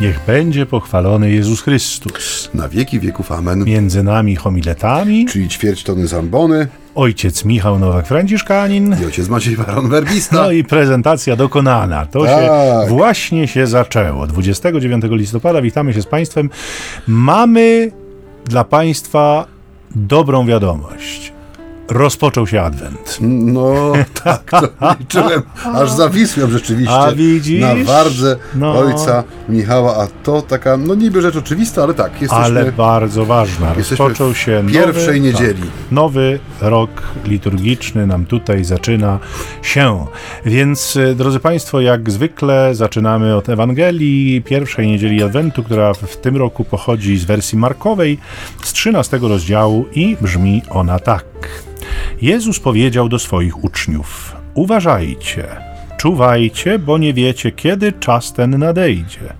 Niech będzie pochwalony Jezus Chrystus. Na wieki wieków amen. Między nami homiletami Czyli ćwierć tony zambony ojciec Michał Nowak-Franciszkanin. i ojciec Maciej Baron Werbista. No i prezentacja dokonana. To Tak. się właśnie się zaczęło. 29 listopada witamy się z Państwem. Mamy dla Państwa dobrą wiadomość. Rozpoczął się Adwent. No tak, to liczyłem, aż zawisłem rzeczywiście A widzisz? na wardze No. ojca Michała, a to taka, no niby rzecz oczywista, ale tak, jesteśmy... Ale bardzo ważna. Rozpoczął się pierwszej nowy, niedzieli. Tak, nowy rok liturgiczny nam tutaj zaczyna się. Więc, e, drodzy Państwo, jak zwykle zaczynamy od Ewangelii pierwszej niedzieli Adwentu, która w tym roku pochodzi z wersji markowej z 13 rozdziału i brzmi ona tak. Jezus powiedział do swoich uczniów: Uważajcie, czuwajcie, bo nie wiecie, kiedy czas ten nadejdzie.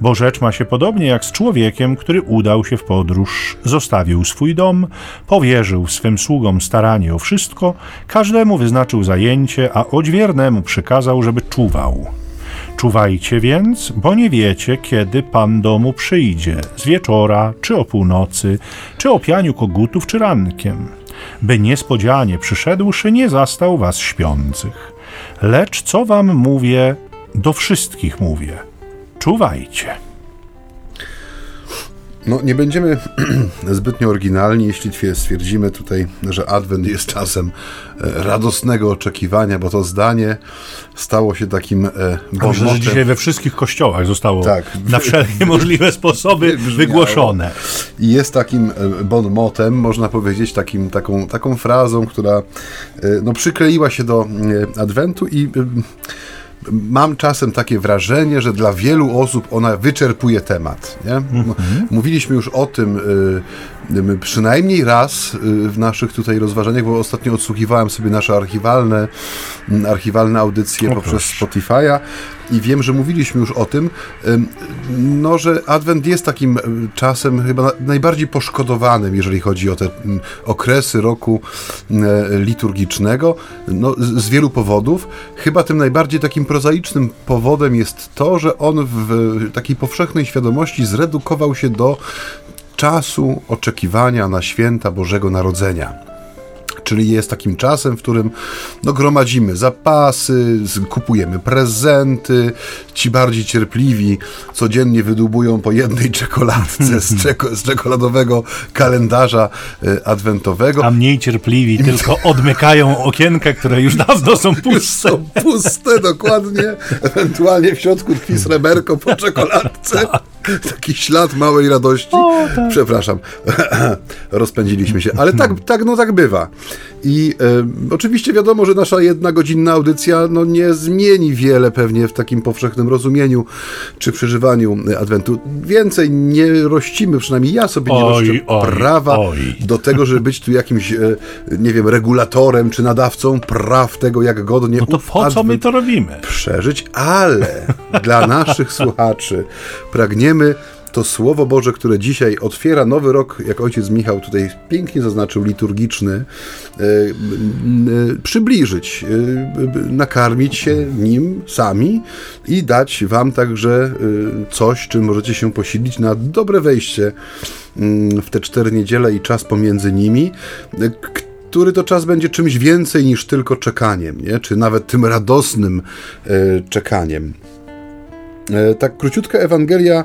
Bo rzecz ma się podobnie jak z człowiekiem, który udał się w podróż, zostawił swój dom, powierzył swym sługom staranie o wszystko, każdemu wyznaczył zajęcie, a odźwiernemu przykazał, żeby czuwał. Czuwajcie więc, bo nie wiecie, kiedy Pan domu przyjdzie, z wieczora, czy o północy, czy o pianiu kogutów, czy rankiem, by niespodzianie przyszedłszy nie zastał was śpiących. Lecz co wam mówię, do wszystkich mówię, czuwajcie. No nie będziemy zbytnio oryginalni, jeśli twie- stwierdzimy tutaj, że Adwent jest czasem e, radosnego oczekiwania, bo to zdanie stało się takim e, Myślę, że dzisiaj we wszystkich kościołach zostało Tak. na wszelkie możliwe sposoby wygłoszone. I jest takim e, bonmotem, można powiedzieć, takim, taką, taką frazą, która e, no, przykleiła się do e, Adwentu i e, mam czasem takie wrażenie, że dla wielu osób ona wyczerpuje temat. Nie? M- Mówiliśmy już o tym m, przynajmniej raz e, w naszych tutaj rozważaniach, bo ostatnio odsłuchiwałem sobie nasze archiwalne, m, archiwalne audycje O, poprzez. Spotify'a i wiem, że mówiliśmy już o tym, ym, no, że Adwent jest takim y, czasem chyba na- najbardziej poszkodowanym, jeżeli chodzi o te ym, okresy roku y, liturgicznego, no, z wielu powodów. Chyba tym najbardziej takim prozaicznym powodem jest to, że on w takiej powszechnej świadomości zredukował się do czasu oczekiwania na święta Bożego Narodzenia czyli jest takim czasem, w którym no, gromadzimy zapasy, kupujemy prezenty, ci bardziej cierpliwi codziennie wydłubują po jednej czekoladce z, czeko, z czekoladowego kalendarza e, adwentowego. A mniej cierpliwi tylko odmykają okienka, które już dawno są puste. Są puste, dokładnie. Ewentualnie w środku tkwi sreberko po czekoladce. Taki ślad małej radości. Przepraszam, rozpędziliśmy się, ale tak, tak, no tak bywa. I e, oczywiście wiadomo, że nasza jedna godzinna audycja no, nie zmieni wiele pewnie w takim powszechnym rozumieniu czy przeżywaniu Adwentu. Więcej nie rościmy, przynajmniej ja sobie nie Oj, roszczę oj, prawa oj. do tego, żeby być tu jakimś, e, nie wiem, regulatorem czy nadawcą praw tego, jak godnie No to po co my to robimy? przeżyć, ale dla naszych słuchaczy pragniemy to Słowo Boże, które dzisiaj otwiera nowy rok, jak ojciec Michał tutaj pięknie zaznaczył, liturgiczny, e, e, przybliżyć, e, nakarmić się nim sami i dać wam także coś, czym możecie się posilić na dobre wejście mm, w te cztery niedziele i czas pomiędzy nimi, który to czas będzie czymś więcej niż tylko czekaniem, nie? czy nawet tym radosnym czekaniem. E, Tak króciutka Ewangelia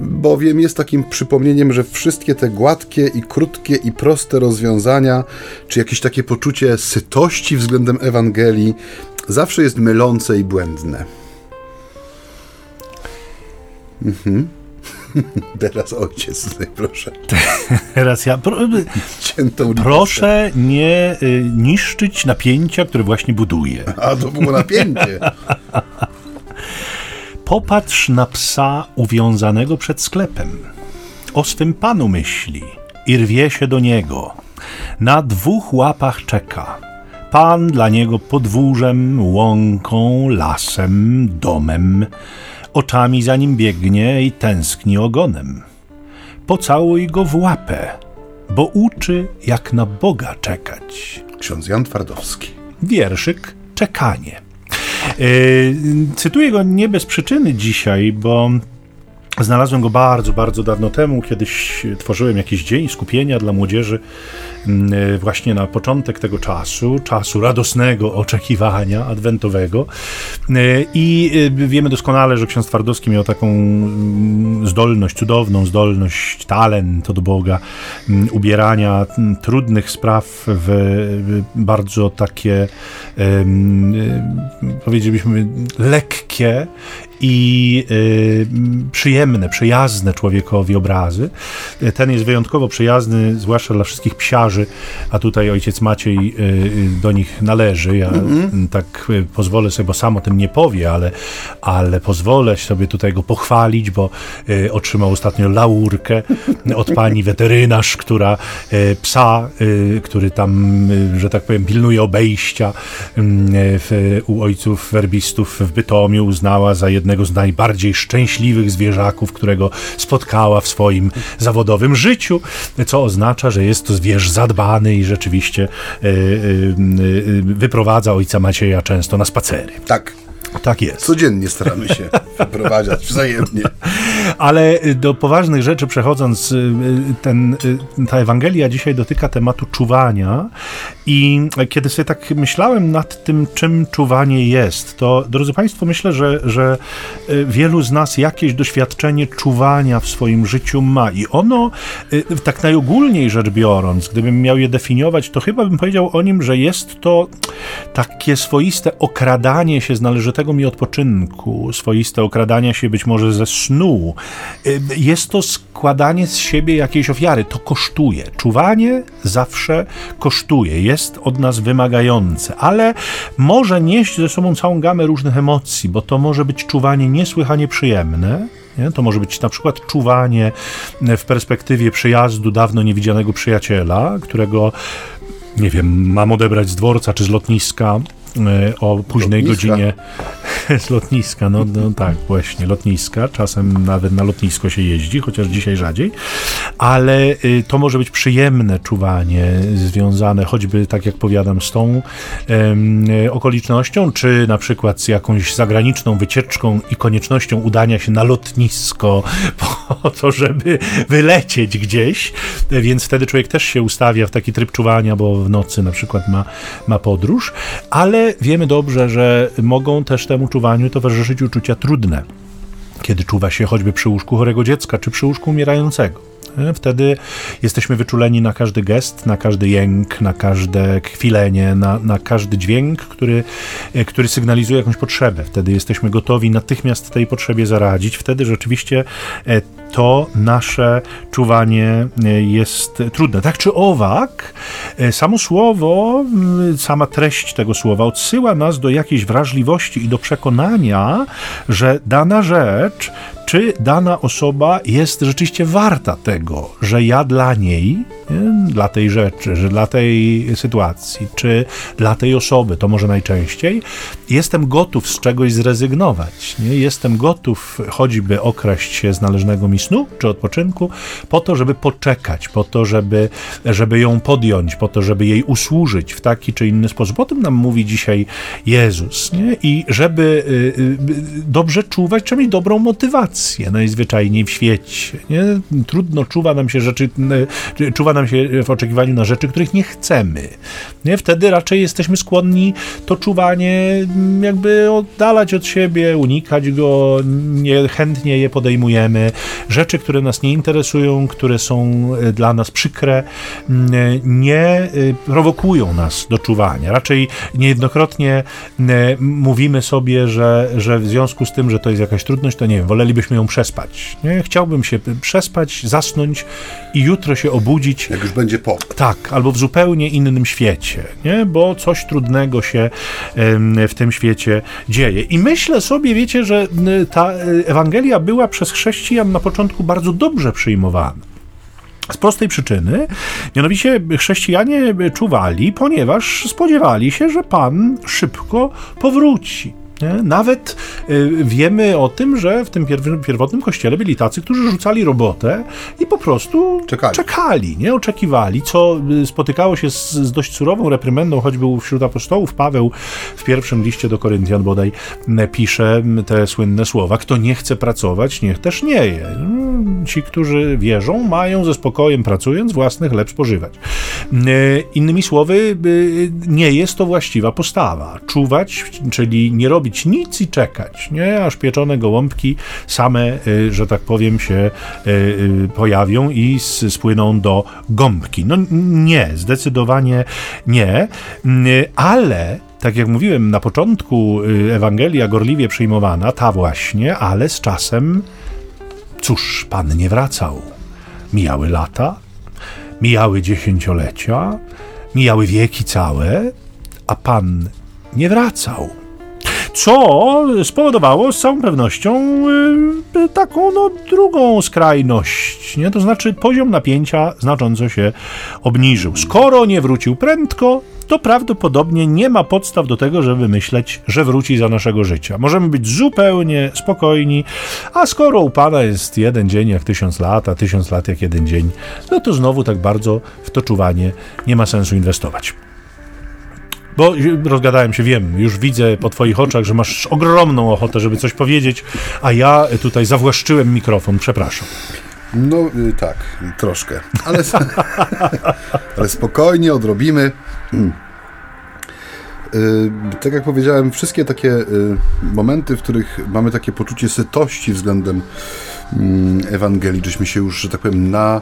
bowiem jest takim przypomnieniem, że wszystkie te gładkie i krótkie i proste rozwiązania, czy jakieś takie poczucie sytości względem Ewangelii, zawsze jest mylące i błędne. Mhm. Teraz ojciec tutaj, proszę. Teraz ja. Pro, proszę nie y, niszczyć napięcia, które właśnie buduję. A to było napięcie. Popatrz na psa uwiązanego przed sklepem. O swym panu myśli i rwie się do niego. Na dwóch łapach czeka. Pan dla niego podwórzem, łąką, lasem, domem. Oczami za nim biegnie i tęskni ogonem. Pocałuj go w łapę, bo uczy jak na Boga czekać. Ksiądz Jan Twardowski. Wierszyk Czekanie. Yy, cytuję go nie bez przyczyny dzisiaj, bo Znalazłem go bardzo, bardzo dawno temu. Kiedyś tworzyłem jakiś dzień skupienia dla młodzieży, e, właśnie na początek tego czasu, czasu radosnego oczekiwania adwentowego. E, I e, wiemy doskonale, że ksiądz Twardowski miał taką mm, zdolność, cudowną zdolność, talent od Boga, mm, ubierania trudnych spraw w bardzo takie, powiedzielibyśmy, lekkie i y, przyjemne, przyjazne człowiekowi obrazy. Ten jest wyjątkowo przyjazny, zwłaszcza dla wszystkich psiarzy, a tutaj ojciec Maciej y, y do nich należy. Ja mm-hmm. tak y, pozwolę sobie, bo sam o tym nie powie, ale, ale pozwolę sobie tutaj go pochwalić, bo otrzymał ostatnio laurkę od pani weterynarz, która psa, który tam, że tak powiem, pilnuje obejścia w, u ojców werbistów w Bytomiu, uznała za jednego z najbardziej szczęśliwych zwierzaków, którego spotkała w swoim zawodowym życiu, co oznacza, że jest to zwierz zadbany i rzeczywiście y, y, y, wyprowadza ojca Macieja często na spacery. Tak. Tak jest. Codziennie staramy się wyprowadzać wzajemnie. Ale y, do poważnych rzeczy przechodząc, y, y, ten, ta Ewangelia dzisiaj dotyka tematu czuwania i kiedy sobie tak myślałem nad tym, czym czuwanie jest, to drodzy Państwo, myślę, że, że wielu z nas jakieś doświadczenie czuwania w swoim życiu ma i ono, tak najogólniej rzecz biorąc, gdybym miał je definiować, to chyba bym powiedział o nim, że jest to takie swoiste okradanie się z należytego mi odpoczynku, swoiste okradania się być może ze snu. Y, jest to składanie z siebie jakiejś ofiary. To kosztuje. Czuwanie zawsze kosztuje. Jest od nas wymagające, ale może nieść ze sobą całą gamę różnych emocji, bo to może być czuwanie niesłychanie przyjemne, nie? To może być na przykład czuwanie w perspektywie przyjazdu dawno niewidzianego przyjaciela, którego nie wiem, mam odebrać z dworca czy z lotniska o późnej godzinie z lotniska, no, no tak, właśnie, lotniska, czasem nawet na lotnisko się jeździ, chociaż dzisiaj rzadziej, ale y, to może być przyjemne czuwanie związane choćby, tak jak powiadam, z tą okolicznością, czy na przykład z jakąś zagraniczną wycieczką i koniecznością udania się na lotnisko po to, żeby wylecieć gdzieś, więc wtedy człowiek też się ustawia w taki tryb czuwania, bo w nocy na przykład ma, ma podróż, ale wiemy dobrze, że mogą też temu towarzyszyć uczucia trudne, kiedy czuwa się choćby przy łóżku chorego dziecka czy przy łóżku umierającego. E, wtedy jesteśmy wyczuleni na każdy gest, na każdy jęk, na każde kwilenie, na, na każdy dźwięk, który, e, który sygnalizuje jakąś potrzebę. Wtedy jesteśmy gotowi natychmiast tej potrzebie zaradzić. Wtedy rzeczywiście e, to nasze czuwanie jest trudne. Tak czy owak, samo słowo, sama treść tego słowa odsyła nas do jakiejś wrażliwości i do przekonania, że dana rzecz czy dana osoba jest rzeczywiście warta tego, że ja dla niej, nie, dla tej rzeczy, że dla tej sytuacji, czy dla tej osoby, to może najczęściej, jestem gotów z czegoś zrezygnować. Nie? Jestem gotów choćby okraść się z należnego mi snu czy odpoczynku, po to, żeby poczekać, po to, żeby, żeby ją podjąć, po to, żeby jej usłużyć w taki czy inny sposób. O tym nam mówi dzisiaj Jezus. Nie? I żeby y, y, dobrze czuwać, trzeba mieć dobrą motywację najzwyczajniej w świecie. Nie? Trudno czuwa nam się rzeczy, czuwa nam się w oczekiwaniu na rzeczy, których nie chcemy. Nie? Wtedy raczej jesteśmy skłonni to czuwanie jakby oddalać od siebie, unikać go, niechętnie je podejmujemy. Rzeczy, które nas nie interesują, które są dla nas przykre, nie y, prowokują nas do czuwania. Raczej niejednokrotnie mówimy sobie, że, że w związku z tym, że to jest jakaś trudność, to nie wiem, wolelibyśmy ją przespać. Nie? Chciałbym się przespać, zasnąć i jutro się obudzić. Jak już będzie po. Tak, albo w zupełnie innym świecie, nie? bo coś trudnego się w tym świecie dzieje. I myślę sobie, wiecie, że ta e, Ewangelia była przez chrześcijan na początku bardzo dobrze przyjmowana. Z prostej przyczyny, mianowicie chrześcijanie czuwali, ponieważ spodziewali się, że Pan szybko powróci. Nie? Nawet y, wiemy o tym, że w tym pierwotnym kościele byli tacy, którzy rzucali robotę i po prostu czekali, czekali nie oczekiwali, co y, spotykało się z, z, dość surową reprymendą, choćby wśród apostołów. Paweł w pierwszym liście do Koryntian bodaj pisze te słynne słowa: Kto nie chce pracować, niech też nie je. Mm, ci, którzy wierzą, mają ze spokojem pracując własny chleb spożywać. Y, innymi słowy, nie jest to właściwa postawa. Czuwać, czyli nie robić robić nic i czekać, nie? Aż pieczone gołąbki same, y, że tak powiem, się y, y, pojawią i spłyną do gąbki. No nie, zdecydowanie nie, ale tak jak mówiłem, na początku Ewangelia gorliwie przyjmowana, ta właśnie, ale z czasem, cóż, Pan nie wracał. Mijały lata, mijały dziesięciolecia, mijały wieki całe, a Pan nie wracał co spowodowało z całą pewnością y, taką no, drugą skrajność, nie? to znaczy poziom napięcia znacząco się obniżył. Skoro nie wrócił prędko, to prawdopodobnie nie ma podstaw do tego, żeby myśleć, że wróci za naszego życia. Możemy być zupełnie spokojni, a skoro u Pana jest jeden dzień jak tysiąc lat, a tysiąc lat jak jeden dzień, no to znowu tak bardzo w to czuwanie nie ma sensu inwestować. Bo rozgadałem się, wiem, już widzę po twoich oczach, że masz ogromną ochotę, żeby coś powiedzieć, a ja tutaj zawłaszczyłem mikrofon, przepraszam. No y, tak, troszkę, ale, ale spokojnie odrobimy. Y, tak jak powiedziałem, wszystkie takie y, momenty, w których mamy takie poczucie sytości względem Ewangelii, żeśmy się już, że tak powiem, na,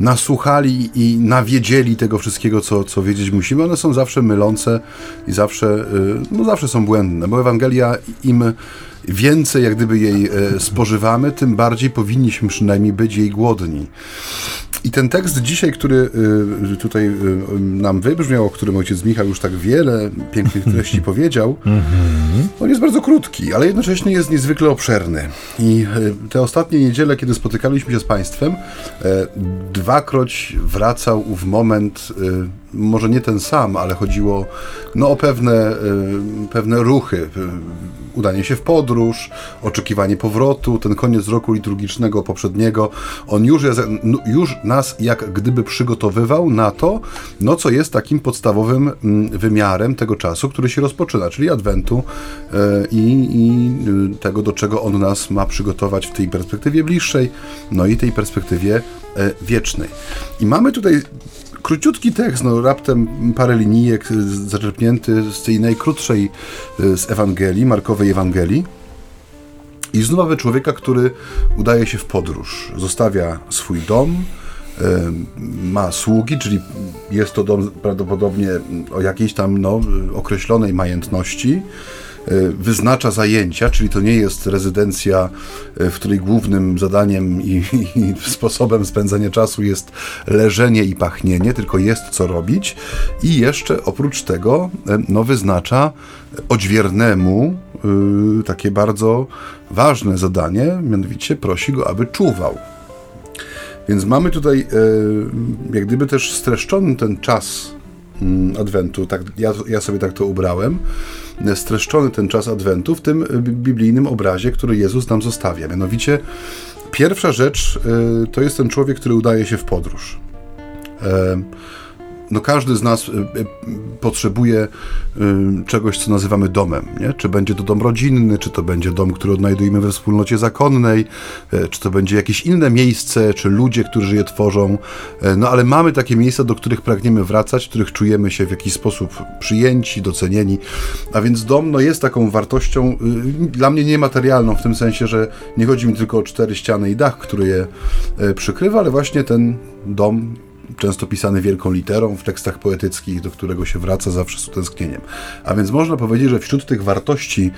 nasłuchali i nawiedzieli tego wszystkiego, co, co wiedzieć musimy, one są zawsze mylące i zawsze, y, no zawsze są błędne, bo Ewangelia im więcej jak gdyby jej e, spożywamy, tym bardziej powinniśmy przynajmniej być jej głodni. I ten tekst dzisiaj, który y, tutaj y, nam wybrzmiał, o którym ojciec Michał już tak wiele pięknych treści powiedział, on jest bardzo krótki, ale jednocześnie jest niezwykle obszerny. I te ostatnie niedziele, kiedy spotykaliśmy się z Państwem, dwakroć wracał ów moment może nie ten sam, ale chodziło no, o pewne, pewne ruchy. Udanie się w podróż, oczekiwanie powrotu, ten koniec roku liturgicznego poprzedniego, on już, jest, no, już nas jak gdyby przygotowywał na to, no co jest takim podstawowym mm, wymiarem tego czasu, który się rozpoczyna, czyli Adwentu e, i, i y, tego, do czego on nas ma przygotować w tej perspektywie bliższej, no i tej perspektywie wiecznej. I mamy tutaj króciutki tekst, no raptem parę linijek zaczerpnięty z tej najkrótszej e, z Ewangelii, Markowej Ewangelii. I znów mamy człowieka, który udaje się w podróż. Zostawia swój dom, ma sługi, czyli jest to dom prawdopodobnie o jakiejś tam no, określonej majętności. E, wyznacza zajęcia, czyli to nie jest rezydencja, e, w której głównym zadaniem i, i, sposobem spędzania czasu jest leżenie i pachnienie, tylko jest co robić. I jeszcze oprócz tego e, no, wyznacza odźwiernemu takie bardzo ważne zadanie, mianowicie prosi go, aby czuwał. Więc mamy tutaj jak gdyby też streszczony ten czas mm, Adwentu, tak, ja, ja sobie tak to ubrałem, streszczony ten czas Adwentu w tym biblijnym obrazie, który Jezus nam zostawia. Mianowicie, pierwsza rzecz y, to jest ten człowiek, który udaje się w podróż no każdy z nas y, y, potrzebuje y, czegoś, co nazywamy domem. Nie? Czy będzie to dom rodzinny, czy to będzie dom, który odnajdujemy we wspólnocie zakonnej, czy to będzie jakieś inne miejsce, czy ludzie, którzy je tworzą. No ale mamy takie miejsca, do których pragniemy wracać, w których czujemy się w jakiś sposób przyjęci, docenieni. A więc dom no, jest taką wartością dla mnie niematerialną, w tym sensie, że nie chodzi mi tylko o cztery ściany i dach, który je przykrywa, ale właśnie ten dom często pisany wielką literą w tekstach poetyckich, do którego się wraca zawsze z utęsknieniem. A więc można powiedzieć, że wśród tych wartości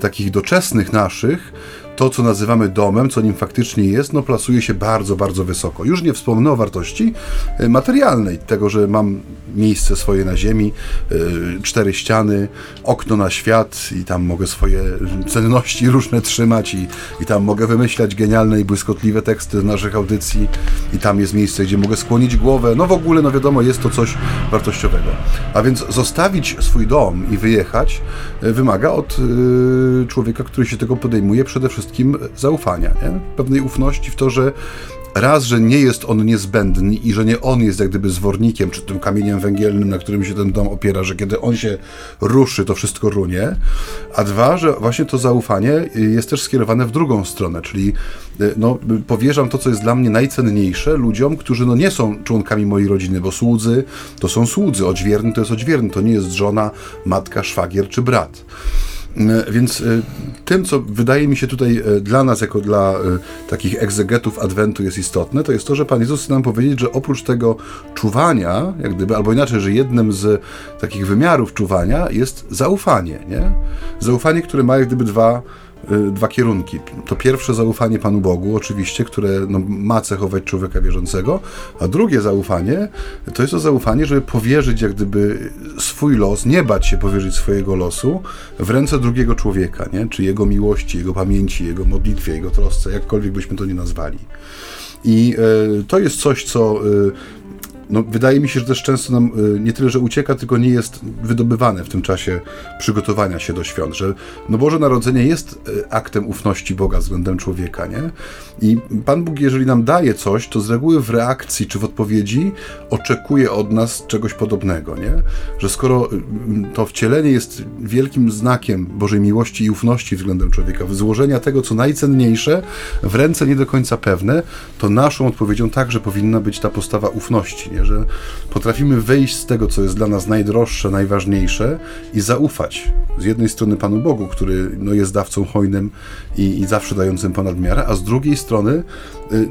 takich doczesnych naszych, to, co nazywamy domem, co nim faktycznie jest, no plasuje się bardzo, bardzo wysoko. Już nie wspomnę o wartości e, materialnej, tego, że mam miejsce swoje na ziemi, e, cztery ściany, okno na świat i tam mogę swoje cenności różne trzymać i, i tam mogę wymyślać genialne i błyskotliwe teksty naszych audycji i tam jest miejsce, gdzie mogę skłonić głowę. No w ogóle, no wiadomo, jest to coś wartościowego. A więc zostawić swój dom i wyjechać e, wymaga od człowieka, który się tego podejmuje, przede wszystkim wszystkim zaufania, nie? pewnej ufności w to, że raz, że nie jest on niezbędny i że nie on jest jak gdyby zwornikiem, czy tym kamieniem węgielnym, na którym się ten dom opiera, że kiedy on się ruszy, to wszystko runie, a dwa, że właśnie to zaufanie jest też skierowane w drugą stronę, czyli no, powierzam to, co jest dla mnie najcenniejsze ludziom, którzy no, nie są członkami mojej rodziny, bo słudzy to są słudzy, odźwierny to jest odźwierny, to nie jest żona, matka, szwagier czy brat. E, więc e, tym, co wydaje mi się tutaj e, dla nas, jako dla takich egzegetów Adwentu jest istotne, to jest to, że Pan Jezus chce nam powiedzieć, że oprócz tego czuwania, jak gdyby, albo inaczej, że jednym z takich wymiarów czuwania jest zaufanie, nie? Zaufanie, które ma jak gdyby dwa dwa kierunki. To pierwsze zaufanie Panu Bogu, oczywiście, które no, ma cechować człowieka wierzącego, a drugie zaufanie to jest to zaufanie, żeby powierzyć jak gdyby swój los, nie bać się powierzyć swojego losu w ręce drugiego człowieka, nie? czy jego miłości, jego pamięci, jego modlitwie, jego trosce, jakkolwiek byśmy to nie nazwali. I y, to jest coś, co y, no, wydaje mi się, że też często nam y, nie tyle, że ucieka, tylko nie jest wydobywane w tym czasie przygotowania się do świąt, że no Boże Narodzenie jest y, aktem ufności Boga względem człowieka, nie? I Pan Bóg, jeżeli nam daje coś, to z reguły w reakcji czy w odpowiedzi oczekuje od nas czegoś podobnego, nie? Że skoro y, to wcielenie jest wielkim znakiem Bożej miłości i ufności względem człowieka, złożenia tego, co najcenniejsze, w ręce nie do końca pewne, to naszą odpowiedzią także powinna być ta postawa ufności, nie? Że potrafimy wyjść z tego, co jest dla nas najdroższe, najważniejsze i zaufać z jednej strony Panu Bogu, który no, jest dawcą hojnym i, i zawsze dającym ponad miarę, a z drugiej strony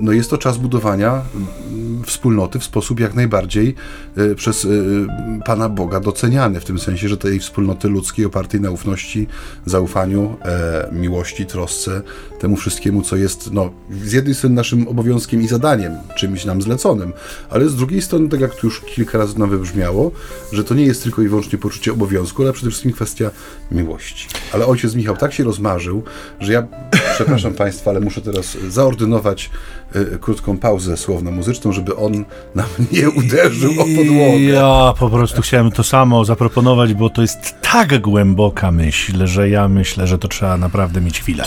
no, jest to czas budowania mm, wspólnoty w sposób jak najbardziej y, przez y, Pana Boga doceniany, w tym sensie, że tej wspólnoty ludzkiej opartej na ufności, zaufaniu, e, miłości, trosce, temu wszystkiemu, co jest no, z jednej strony naszym obowiązkiem i zadaniem, czymś nam zleconym, ale z drugiej strony, tak jak tu już kilka razy nam wybrzmiało, że to nie jest tylko i wyłącznie poczucie obowiązku, ale przede wszystkim kwestia miłości. Ale ojciec Michał tak się rozmarzył, że ja, przepraszam Państwa, ale muszę teraz zaordynować y, krótką pauzę słowno-muzyczną, żeby on nam nie uderzył o podłogę. Ja po prostu chciałem to samo zaproponować, bo to jest tak głęboka myśl, że ja myślę, że to trzeba naprawdę mieć chwilę.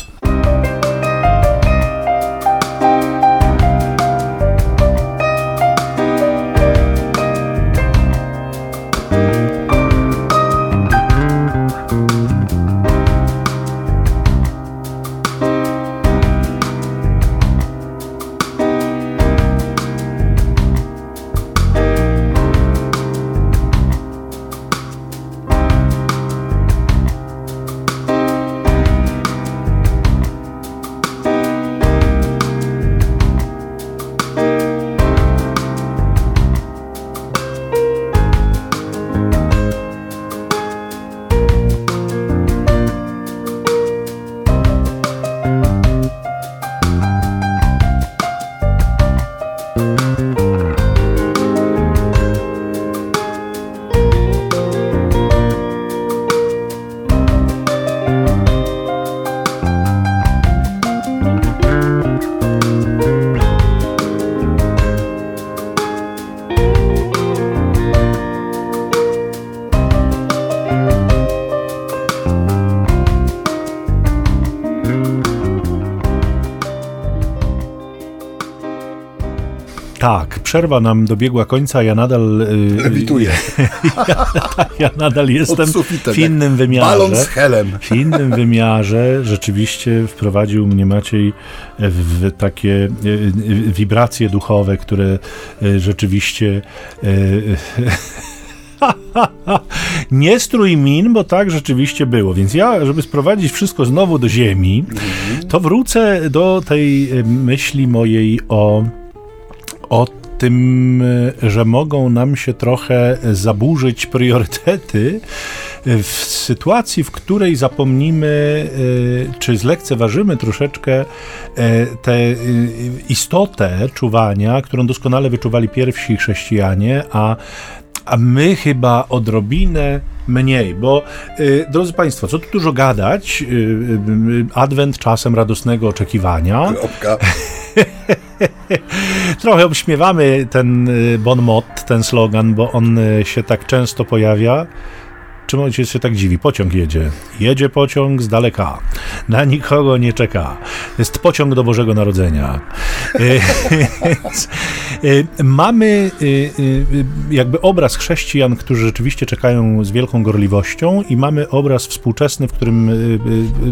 Przerwa nam dobiegła końca, ja nadal... Lewituję. ja, ja nadal jestem w innym wymiarze. Balon z helem. W innym wymiarze rzeczywiście wprowadził mnie Maciej w takie wibracje duchowe, które rzeczywiście... nie strój min, bo tak rzeczywiście było. Więc ja, żeby sprowadzić wszystko znowu do ziemi, to wrócę do tej myśli mojej o o tym, że mogą nam się trochę zaburzyć priorytety w sytuacji, w której zapomnimy, czy zlekceważymy troszeczkę tę istotę czuwania, którą doskonale wyczuwali pierwsi chrześcijanie, a a my chyba odrobinę mniej, bo drodzy Państwo, co tu dużo gadać, adwent czasem radosnego oczekiwania. Kropka. Trochę obśmiewamy ten y, bon mot, ten slogan, bo on y, się tak często pojawia. Czym ojciec się tak dziwi? Pociąg jedzie. Jedzie pociąg z daleka. Na nikogo nie czeka. Jest pociąg do Bożego Narodzenia. Y, y, mamy y, jakby obraz chrześcijan, którzy rzeczywiście czekają z wielką gorliwością i mamy obraz współczesny, w którym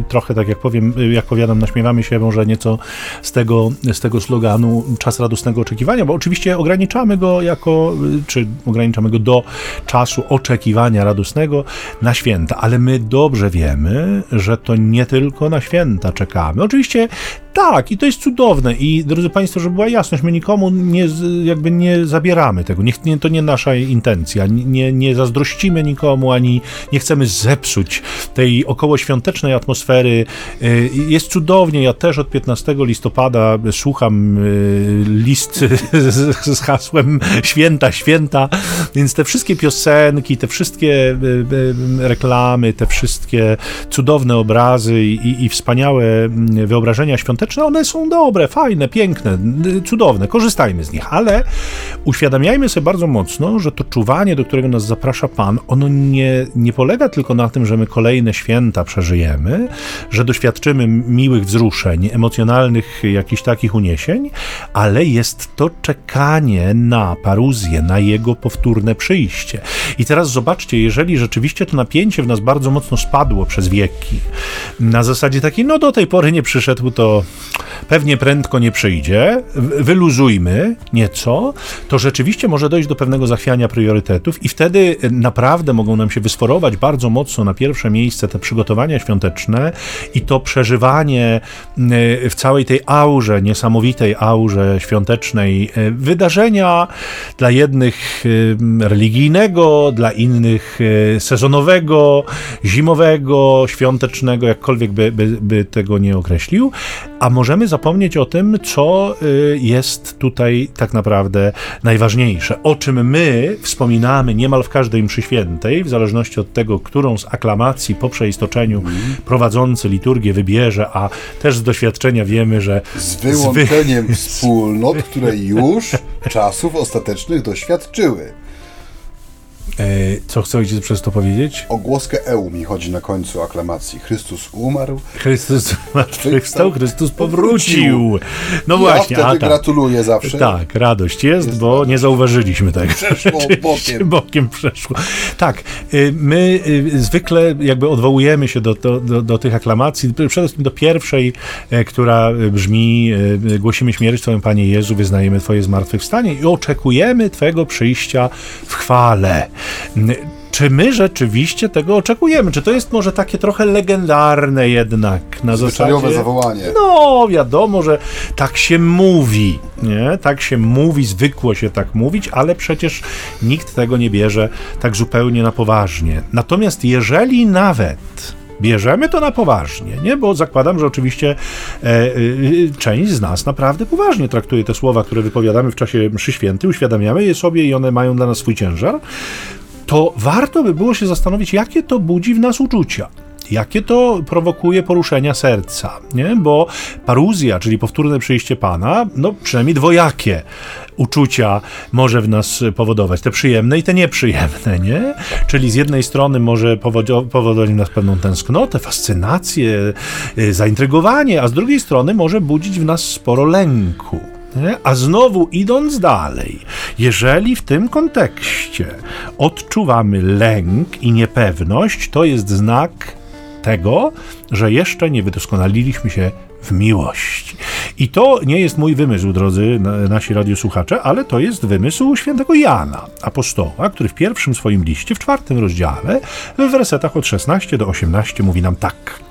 trochę, tak jak powiem, jak powiadam, naśmiewamy się może nieco z tego, z tego sloganu czas radosnego oczekiwania, bo oczywiście ograniczamy go jako, czy ograniczamy go do czasu oczekiwania radosnego, na święta, ale my dobrze wiemy, że to nie tylko na święta czekamy. Oczywiście tak, i to jest cudowne. I drodzy Państwo, żeby była jasność, my nikomu nie, jakby nie zabieramy tego. Nie, nie, to nie nasza intencja. Nie, nie zazdrościmy nikomu, ani nie chcemy zepsuć tej okołoświątecznej atmosfery. Y, jest cudownie. Ja też od 15 listopada słucham y, list z hasłem Święta, Święta. Więc te wszystkie piosenki, te wszystkie y, reklamy, te wszystkie cudowne obrazy i, i wspaniałe mm, wyobrażenia świąteczne, świąteczne, one są dobre, fajne, piękne, cudowne, korzystajmy z nich, ale uświadamiajmy sobie bardzo mocno, że to czuwanie, do którego nas zaprasza Pan, ono nie, nie polega tylko na tym, że my kolejne święta przeżyjemy, że doświadczymy miłych wzruszeń, emocjonalnych jakichś takich uniesień, ale jest to czekanie na paruzję, na jego powtórne przyjście. I teraz zobaczcie, jeżeli rzeczywiście to napięcie w nas bardzo mocno spadło przez wieki, na zasadzie takiej, no do tej pory nie przyszedł, to pewnie prędko nie przyjdzie, wyluzujmy nieco, to rzeczywiście może dojść do pewnego zachwiania priorytetów i wtedy naprawdę mogą nam się wysforować bardzo mocno na pierwsze miejsce te przygotowania świąteczne i to przeżywanie w całej tej aurze, niesamowitej aurze świątecznej wydarzenia dla jednych religijnego, dla innych sezonowego, zimowego, świątecznego, jakkolwiek by, by, by tego nie określił, a możemy zapomnieć o tym, co y, jest tutaj tak naprawdę najważniejsze, o czym my wspominamy niemal w każdej mszy świętej, w zależności od tego, którą z aklamacji po przeistoczeniu mm. prowadzący liturgię wybierze, a też z doświadczenia wiemy, że z wyłączeniem z wspólnot, które już czasów ostatecznych doświadczyły. E, co chce ojciec przez to powiedzieć? O głoskę EU mi chodzi na końcu aklamacji. Chrystus umarł. Chrystus zmartwychwstał, Chrystus powrócił. No ja właśnie. Wtedy tak. gratuluję zawsze. Tak, radość jest, jest bo radość. nie zauważyliśmy tego. Przeszło bokiem. bokiem przeszło. Tak, y, my y, zwykle jakby odwołujemy się do, do, do, do tych aklamacji, przede wszystkim do pierwszej, e, która brzmi e, głosimy śmierć Twoją Panie Jezu, wyznajemy Twoje zmartwychwstanie i oczekujemy Twego przyjścia w chwale. Czy my rzeczywiście tego oczekujemy? Czy to jest może takie trochę legendarne jednak na zasadzie... zawołanie. No, wiadomo, że tak się mówi, nie? Tak się mówi, zwykło się tak mówić, ale przecież nikt tego nie bierze tak zupełnie na poważnie. Natomiast jeżeli nawet bierzemy to na poważnie, nie? Bo zakładam, że oczywiście e, e, część z nas naprawdę poważnie traktuje te słowa, które wypowiadamy w czasie mszy świętej, uświadamiamy je sobie i one mają dla nas swój ciężar, to warto by było się zastanowić, jakie to budzi w nas uczucia jakie to prowokuje poruszenia serca, nie? Bo paruzja, czyli powtórne przyjście Pana, no przynajmniej dwojakie uczucia może w nas powodować, te przyjemne i te nieprzyjemne, nie? Czyli z jednej strony może powodować w nas pewną tęsknotę, fascynację, y, zaintrygowanie, a z drugiej strony może budzić w nas sporo lęku. A znowu idąc dalej, jeżeli w tym kontekście odczuwamy lęk i niepewność, to jest znak tego, że jeszcze nie wydoskonaliliśmy się w miłości. I to nie jest mój wymysł, drodzy nasi radiosłuchacze, ale to jest wymysł świętego Jana, apostoła, który w pierwszym swoim liście, w czwartym rozdziale, w wersetach od 16 do 18 mówi nam tak.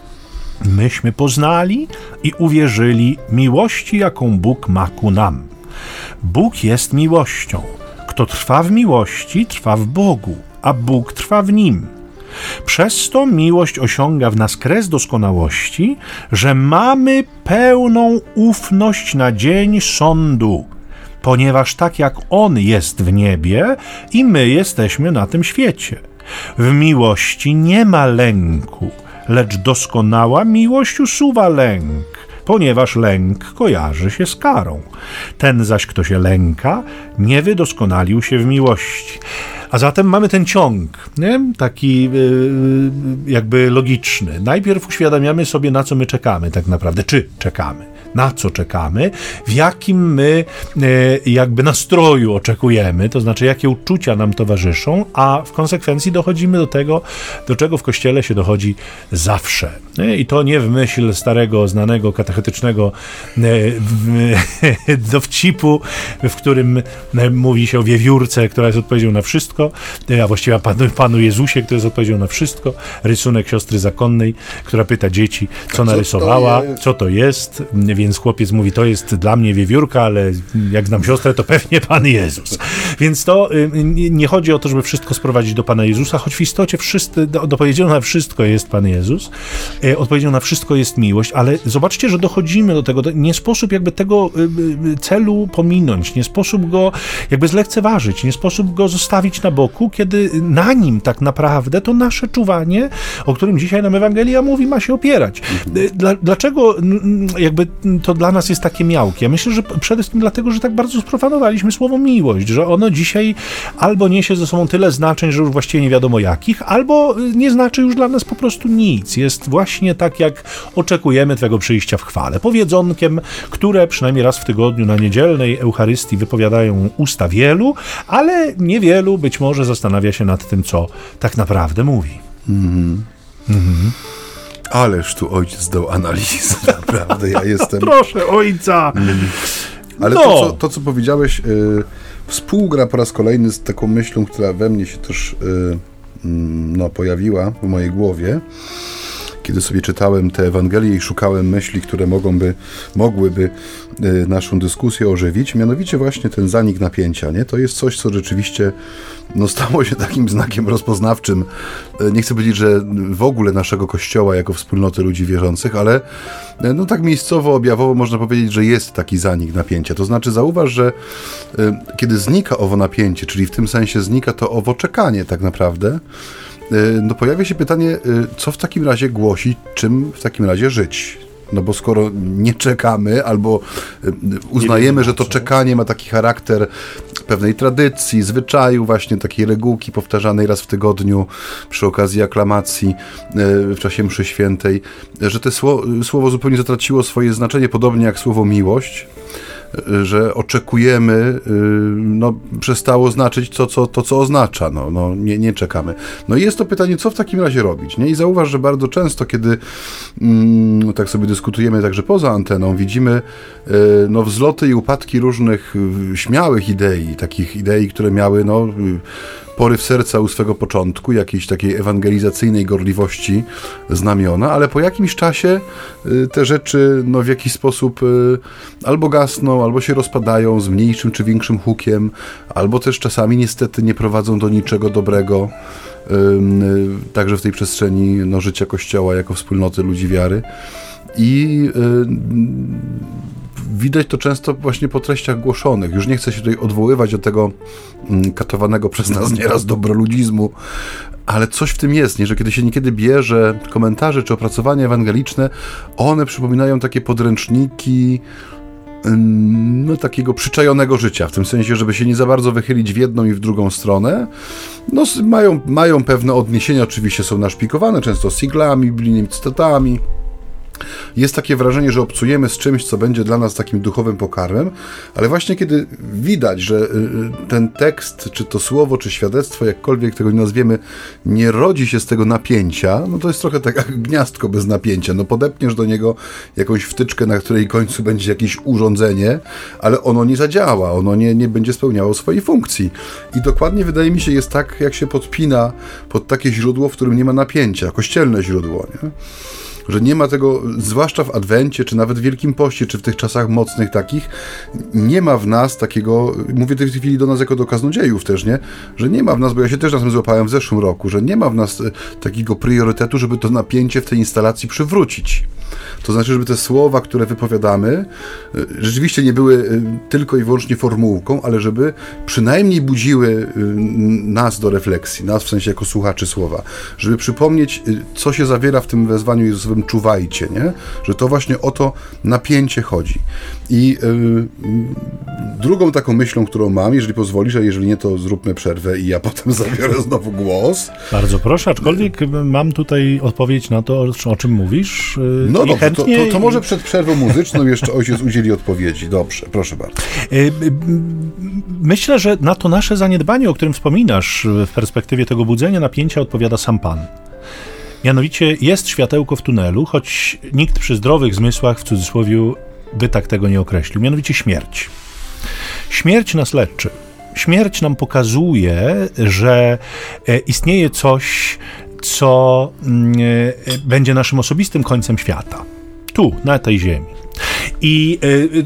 Myśmy poznali i uwierzyli miłości, jaką Bóg ma ku nam. Bóg jest miłością. Kto trwa w miłości, trwa w Bogu, a Bóg trwa w nim. Przez to miłość osiąga w nas kres doskonałości, że mamy pełną ufność na dzień sądu, ponieważ tak jak On jest w niebie i my jesteśmy na tym świecie. W miłości nie ma lęku, lecz doskonała miłość usuwa lęk, ponieważ lęk kojarzy się z karą. Ten zaś, kto się lęka, nie wydoskonalił się w miłości. A zatem mamy ten ciąg, nie? taki yy, jakby logiczny. Najpierw uświadamiamy sobie, na co my czekamy, tak naprawdę, czy czekamy na co czekamy, w jakim my e, jakby nastroju oczekujemy, to znaczy jakie uczucia nam towarzyszą, a w konsekwencji dochodzimy do tego, do czego w kościele się dochodzi zawsze. I to nie w myśl starego, znanego, katechetycznego e, dowcipu, w którym e, mówi się o wiewiórce, która jest odpowiedzią na wszystko, a właściwie panu, panu Jezusie, który jest odpowiedzią na wszystko, rysunek siostry zakonnej, która pyta dzieci, co narysowała, co to jest, więc chłopiec mówi, to jest dla mnie wiewiórka, ale jak znam siostrę, to pewnie Pan Jezus. Więc to y, nie chodzi o to, żeby wszystko sprowadzić do Pana Jezusa, choć w istocie wszyscy, odpowiedzią na wszystko jest Pan Jezus, y, odpowiedzią na wszystko jest miłość, ale zobaczcie, że dochodzimy do tego, nie sposób jakby tego y, celu pominąć, nie sposób go jakby zlekceważyć, nie sposób go zostawić na boku, kiedy na nim tak naprawdę to nasze czuwanie, o którym dzisiaj nam Ewangelia mówi, ma się opierać. Dla, dlaczego jakby to dla nas jest takie miałkie. Ja myślę, że przede wszystkim dlatego, że tak bardzo sprofanowaliśmy słowo miłość, że ono dzisiaj albo niesie ze sobą tyle znaczeń, że już właściwie nie wiadomo jakich, albo nie znaczy już dla nas po prostu nic. Jest właśnie tak, jak oczekujemy Twego przyjścia w chwale. Powiedzonkiem, które przynajmniej raz w tygodniu na niedzielnej Eucharystii wypowiadają usta wielu, ale niewielu być może zastanawia się nad tym, co tak naprawdę mówi. Mhm. Mhm. Ależ tu ojciec dał analizy, naprawdę, ja jestem... Proszę ojca! Mm. Ale no. to, co, to, co powiedziałeś, y, współgra po raz kolejny z taką myślą, która we mnie się też y, y, no, pojawiła w mojej głowie, kiedy sobie czytałem te Ewangelie i szukałem myśli, które mogą mogłyby y, naszą dyskusję ożywić, mianowicie właśnie ten zanik napięcia. Nie? To jest coś, co rzeczywiście no, stało się takim znakiem rozpoznawczym. Y, nie chcę powiedzieć, że w ogóle naszego kościoła jako wspólnoty ludzi wierzących, ale y, no tak miejscowo, objawowo można powiedzieć, że jest taki zanik napięcia. To znaczy zauważ, że kiedy znika owo napięcie, czyli w tym sensie znika to owo czekanie tak naprawdę, no pojawia się pytanie, y, co w takim razie głosić, czym w takim razie żyć? No bo skoro nie czekamy, albo y, uznajemy, że to czekanie ma taki charakter pewnej tradycji, zwyczaju, właśnie takiej regułki powtarzanej raz w tygodniu przy okazji aklamacji w czasie mszy świętej, że to słowo zupełnie zatraciło swoje znaczenie, podobnie jak słowo miłość że oczekujemy, y, no, przestało znaczyć to, co, to, co oznacza. No, no, nie, nie czekamy. No i jest to pytanie, co w takim razie robić? Nie? I zauważ, że bardzo często, kiedy mm, tak sobie dyskutujemy także poza anteną, widzimy y, no, wzloty i upadki różnych y, śmiałych idei, takich idei, które miały no, poryw serca u swego początku, jakiejś takiej ewangelizacyjnej gorliwości znamiona, ale po jakimś czasie y, te rzeczy no, w jakiś sposób y, albo gasną, albo się rozpadają z mniejszym czy większym hukiem, albo też czasami niestety nie prowadzą do niczego dobrego y, także w tej przestrzeni no, życia Kościoła jako wspólnoty ludzi wiary. I widać to często właśnie po treściach głoszonych. Już nie chcę się tutaj odwoływać do tego mm, katowanego przez nas nieraz dobroludzizmu, ale coś w tym jest, nie? że kiedy się niekiedy bierze komentarze czy opracowania ewangeliczne, one przypominają takie podręczniki mm, no, takiego przyczajonego życia, w tym sensie, żeby się nie za bardzo wychylić w jedną i w drugą stronę. No, mają, mają pewne odniesienia, oczywiście są naszpikowane, często siglami, biblijnymi cytatami, jest takie wrażenie, że obcujemy z czymś, co będzie dla nas takim duchowym pokarmem, ale właśnie kiedy widać, że y, y, ten tekst, czy to słowo, czy świadectwo, jakkolwiek tego nie nazwiemy, nie rodzi się z tego napięcia, no to jest trochę tak jak gniazdko bez napięcia. No podepniesz do niego jakąś wtyczkę, na której końcu będzie jakieś urządzenie, ale ono nie zadziała, ono nie, nie będzie spełniało swojej funkcji. I dokładnie wydaje mi się jest tak, jak się podpina pod takie źródło, w którym nie ma napięcia, kościelne źródło. Nie? Że nie ma tego, zwłaszcza w Adwencie, czy nawet w Wielkim Poście, czy w tych czasach mocnych takich, nie ma w nas takiego, mówię w tej chwili do nas jako do kaznodziejów też, nie? Że nie ma w nas, bo ja się też na tym złapałem w zeszłym roku, że nie ma w nas e, takiego priorytetu, żeby to napięcie w tej instalacji przywrócić. To znaczy, żeby te słowa, które wypowiadamy, e, rzeczywiście nie były e, tylko i wyłącznie formułką, ale żeby przynajmniej budziły nas do refleksji, nas w sensie jako słuchaczy słowa, żeby przypomnieć, co się zawiera w tym wezwaniu Jezusowym czuwajcie, nie? Że to właśnie o to napięcie chodzi. I yy, drugą taką myślą, którą mam, jeżeli pozwolisz, a jeżeli nie, to zróbmy przerwę i ja potem zabiorę znowu głos. Bardzo proszę, aczkolwiek mam tutaj odpowiedź na to, o czym mówisz. Yy, no dobrze, chętnie... to, to, to, może przed przerwą muzyczną jeszcze ojciec udzieli odpowiedzi. Dobrze, proszę bardzo. Yy, myślę, że na to nasze zaniedbanie, o którym wspominasz w perspektywie tego budzenia napięcia odpowiada sam Pan. Mianowicie jest światełko w tunelu, choć nikt przy zdrowych zmysłach, w cudzysłowie, by tak tego nie określił, mianowicie śmierć. Śmierć nas leczy. Śmierć nam pokazuje, że e, istnieje coś, co mm, e, będzie naszym osobistym końcem świata. Tu, na tej ziemi. I y, y,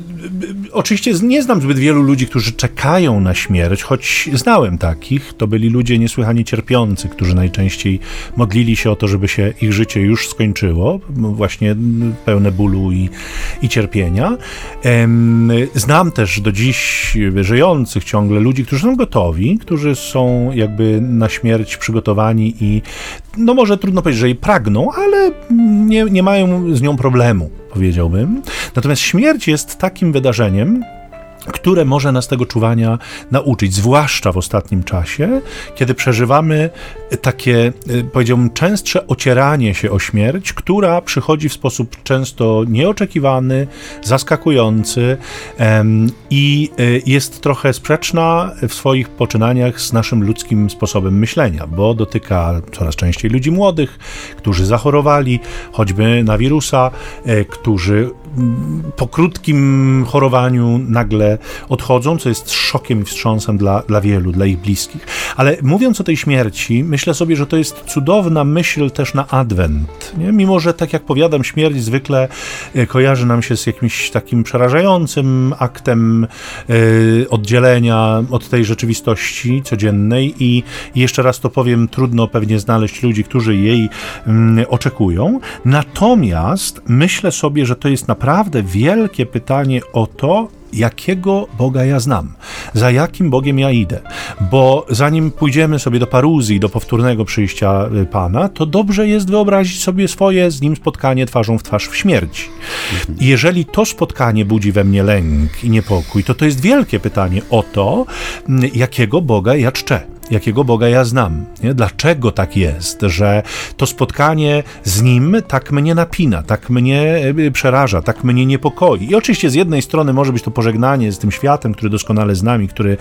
oczywiście nie znam zbyt wielu ludzi, którzy czekają na śmierć, choć znałem takich. To byli ludzie niesłychanie cierpiący, którzy najczęściej modlili się o to, żeby się ich życie już skończyło, właśnie pełne bólu i, i cierpienia. Znam też do dziś żyjących ciągle ludzi, którzy są gotowi, którzy są jakby na śmierć przygotowani i no może trudno powiedzieć, że jej pragną, ale nie, nie mają z nią problemu powiedziałbym. Natomiast śmierć jest takim wydarzeniem, które może nas tego czuwania nauczyć, zwłaszcza w ostatnim czasie, kiedy przeżywamy takie, y, powiedziałbym, częstsze ocieranie się o śmierć, która przychodzi w sposób często nieoczekiwany, zaskakujący i y, jest trochę sprzeczna w swoich poczynaniach z naszym ludzkim sposobem myślenia, bo dotyka coraz częściej ludzi młodych, którzy zachorowali choćby na wirusa, e, którzy po krótkim chorowaniu nagle odchodzą, co jest szokiem i wstrząsem dla, dla wielu, dla ich bliskich. Ale mówiąc o tej śmierci, myślę sobie, że to jest cudowna myśl też na adwent. Nie? Mimo, że tak jak powiadam, śmierć zwykle e, kojarzy nam się z jakimś takim przerażającym aktem yy, oddzielenia od tej rzeczywistości codziennej i jeszcze raz to powiem, trudno pewnie znaleźć ludzi, którzy jej yy, oczekują. Natomiast myślę sobie, że to jest naprawdę naprawdę wielkie pytanie o to, jakiego Boga ja znam, za jakim Bogiem ja idę. Bo zanim pójdziemy sobie do paruzji, do powtórnego przyjścia y, Pana, to dobrze jest wyobrazić sobie swoje z Nim spotkanie twarzą w twarz w śmierci. I jeżeli to spotkanie budzi we mnie lęk i niepokój, to to jest wielkie pytanie o to, jakiego Boga ja czczę jakiego Boga ja znam. Nie? Dlaczego tak jest, że to spotkanie z Nim tak mnie napina, tak mnie e, przeraża, tak mnie niepokoi. I oczywiście z jednej strony może być to pożegnanie z tym światem, który doskonale znam i który,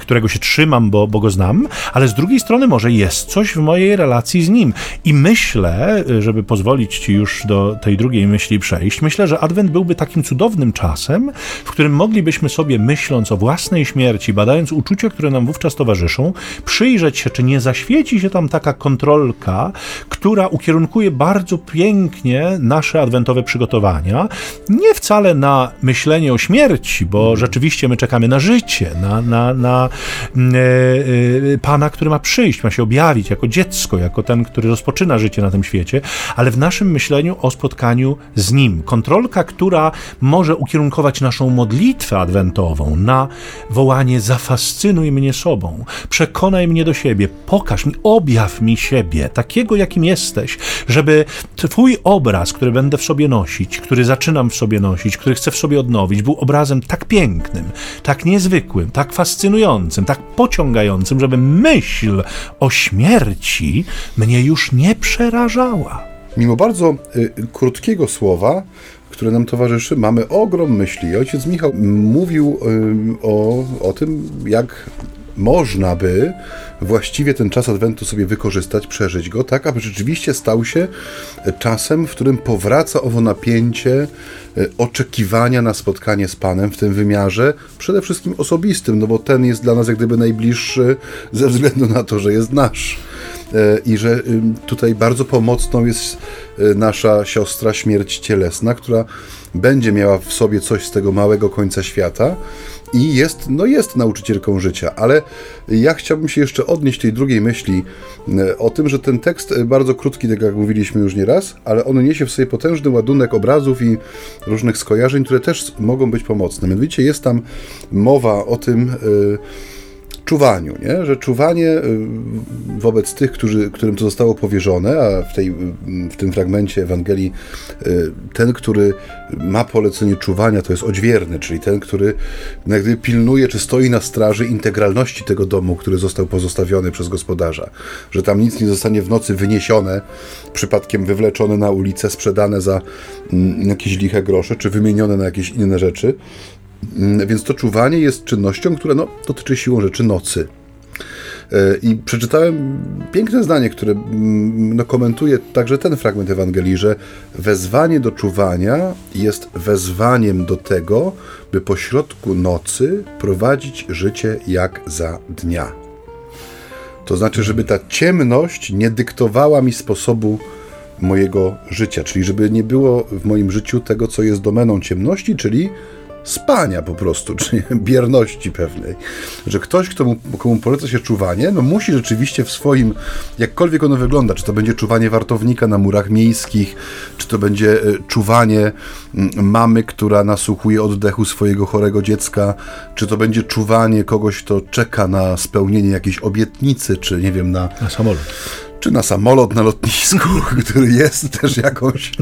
którego się trzymam, bo, bo go znam, ale z drugiej strony może jest coś w mojej relacji z Nim. I myślę, żeby pozwolić Ci już do tej drugiej myśli przejść, myślę, że Adwent byłby takim cudownym czasem, w którym moglibyśmy sobie, myśląc o własnej śmierci, badając uczucia, które nam wówczas towarzyszą, przyjrzeć się, czy nie zaświeci się tam taka kontrolka, która ukierunkuje bardzo pięknie nasze adwentowe przygotowania. Nie wcale na myślenie o śmierci, bo mhm. rzeczywiście my czekamy na życie, na, na, na mm, e, e, Pana, który ma przyjść, ma się objawić jako dziecko, jako ten, który rozpoczyna życie na tym świecie, ale w naszym myśleniu o spotkaniu z Nim. Kontrolka, która może ukierunkować naszą modlitwę adwentową na wołanie zafascynuj mnie sobą, przekonaj przekonaj mnie do siebie, pokaż mi, objaw mi siebie, takiego jakim jesteś, żeby Twój obraz, który będę w sobie nosić, który zaczynam w sobie nosić, który chcę w sobie odnowić, był obrazem tak pięknym, tak niezwykłym, tak fascynującym, tak pociągającym, żeby myśl o śmierci mnie już nie przerażała. Mimo bardzo y, krótkiego słowa, które nam towarzyszy, mamy ogrom myśli. Ojciec Michał mówił y, o, o tym, jak można by właściwie ten czas Adwentu sobie wykorzystać, przeżyć go, tak aby rzeczywiście stał się czasem, w którym powraca owo napięcie e, oczekiwania na spotkanie z Panem w tym wymiarze, przede wszystkim osobistym, no bo ten jest dla nas jak gdyby najbliższy ze względu na to, że jest nasz. i że tutaj bardzo pomocną jest nasza siostra śmierć cielesna, która będzie miała w sobie coś z tego małego końca świata i jest, no jest nauczycielką życia, ale ja chciałbym się jeszcze odnieść tej drugiej myśli e, o tym, że ten tekst e, bardzo krótki, tak jak mówiliśmy już nieraz, ale on niesie w sobie potężny ładunek obrazów i różnych skojarzeń, które też mogą być pomocne. Mianowicie jest tam mowa o tym, yy, czuwaniu, nie? że czuwanie y, wobec tych, którzy, którym to zostało powierzone, a w, tej, w tym fragmencie Ewangelii y, ten, który ma polecenie czuwania, to jest odźwierny, czyli ten, który jak gdyby pilnuje, czy stoi na straży integralności tego domu, który został pozostawiony przez gospodarza, że tam nic nie zostanie w nocy wyniesione, przypadkiem wywleczone na ulicę, sprzedane za mm, jakieś liche grosze, czy wymienione na jakieś inne rzeczy, więc to czuwanie jest czynnością, która no, dotyczy siłą rzeczy nocy. E, I przeczytałem piękne zdanie, które mm, no, komentuje także ten fragment Ewangelii, że wezwanie do czuwania jest wezwaniem do tego, by pośrodku nocy prowadzić życie jak za dnia. To znaczy, żeby ta ciemność nie dyktowała mi sposobu mojego życia, czyli żeby nie było w moim życiu tego, co jest domeną ciemności, czyli spania po prostu, czy bierności pewnej. Że ktoś, kto mu, komu poleca się czuwanie, no musi rzeczywiście w swoim, jakkolwiek ono wygląda, czy to będzie czuwanie wartownika na murach miejskich, czy to będzie e, czuwanie mamy, która nasłuchuje oddechu swojego chorego dziecka, czy to będzie czuwanie kogoś, kto czeka na spełnienie jakiejś obietnicy, czy nie wiem, na... Na samolot czy na samolot na lotnisku, który jest też jakąś